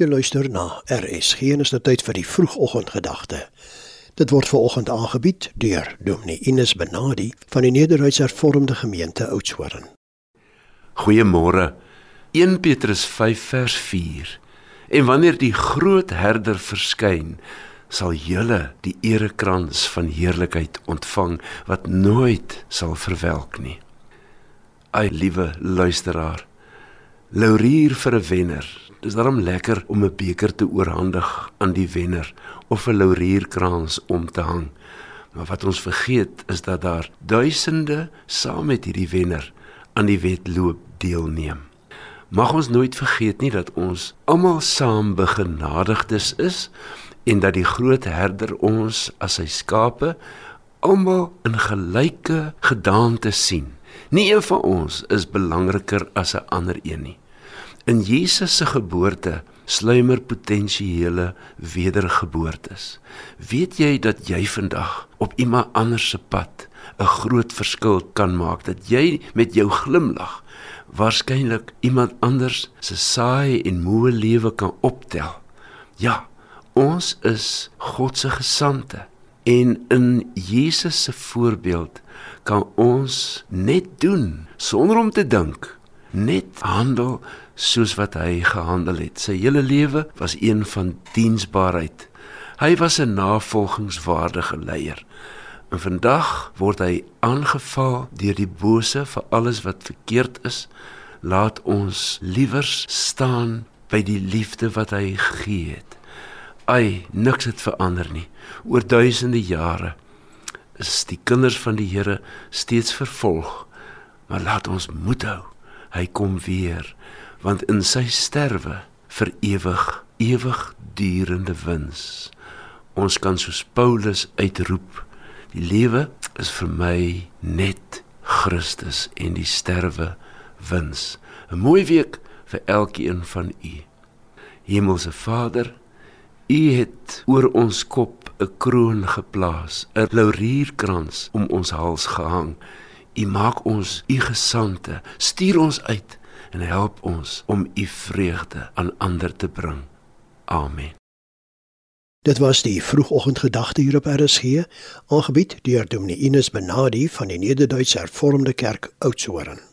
Jy luister na RSG en is dit tyd vir die vroegoggendgedagte. Dit word veraloggend aangebied deur Dominee Ines Benadi van die Nederduits Hervormde Gemeente Oudtshoorn. Goeiemôre. 1 Petrus 5 vers 4. En wanneer die groot herder verskyn, sal julle die erekrans van heerlikheid ontvang wat nooit sal verwelk nie. Ai liewe luisteraar, laurier vir 'n wenner Dis daarom lekker om 'n beker te oorhandig aan die wenner of 'n laurierkrans om te hang. Maar wat ons vergeet is dat daar duisende saam met hierdie wenner aan die wedloop deelneem. Mag ons nooit vergeet nie dat ons almal saam begenadigdes is en dat die groot herder ons as sy skape almal in gelyke gedaante sien. Nie een van ons is belangriker as 'n ander een nie. In Jesus se geboorte sluimer potensiële wedergeboortes. Weet jy dat jy vandag op iemand anders se pad 'n groot verskil kan maak dat jy met jou glimlag waarskynlik iemand anders se saai en moe lewe kan optel. Ja, ons is God se gesande en in Jesus se voorbeeld kan ons net doen sonder om te dink net handel soos wat hy gehandel het. Sy hele lewe was een van diensbaarheid. Hy was 'n navolgingswaardige leier. En vandag word hy aangeval deur die bose vir alles wat verkeerd is. Laat ons liewers staan by die liefde wat hy gegee het. Ai, niks het verander nie. Oor duisende jare is die kinders van die Here steeds vervolg. Maar laat ons moed hou hy kom weer want in sy sterwe vir ewig ewig durende wins. Ons kan soos Paulus uitroep die lewe is vir my net Christus en die sterwe wins. 'n mooi week vir elkeen van u. Hemelse Vader u het oor ons kop 'n kroon geplaas 'n laurierkrans om ons hals gehang U maak ons u gesande. Stuur ons uit en help ons om u vreugde aan ander te bring. Amen. Dit was die vroegoggendgedagte hier op RSG, aangebied deur Dominee Ines Benadi van die Nederduitse Hervormde Kerk Oudtshoorn.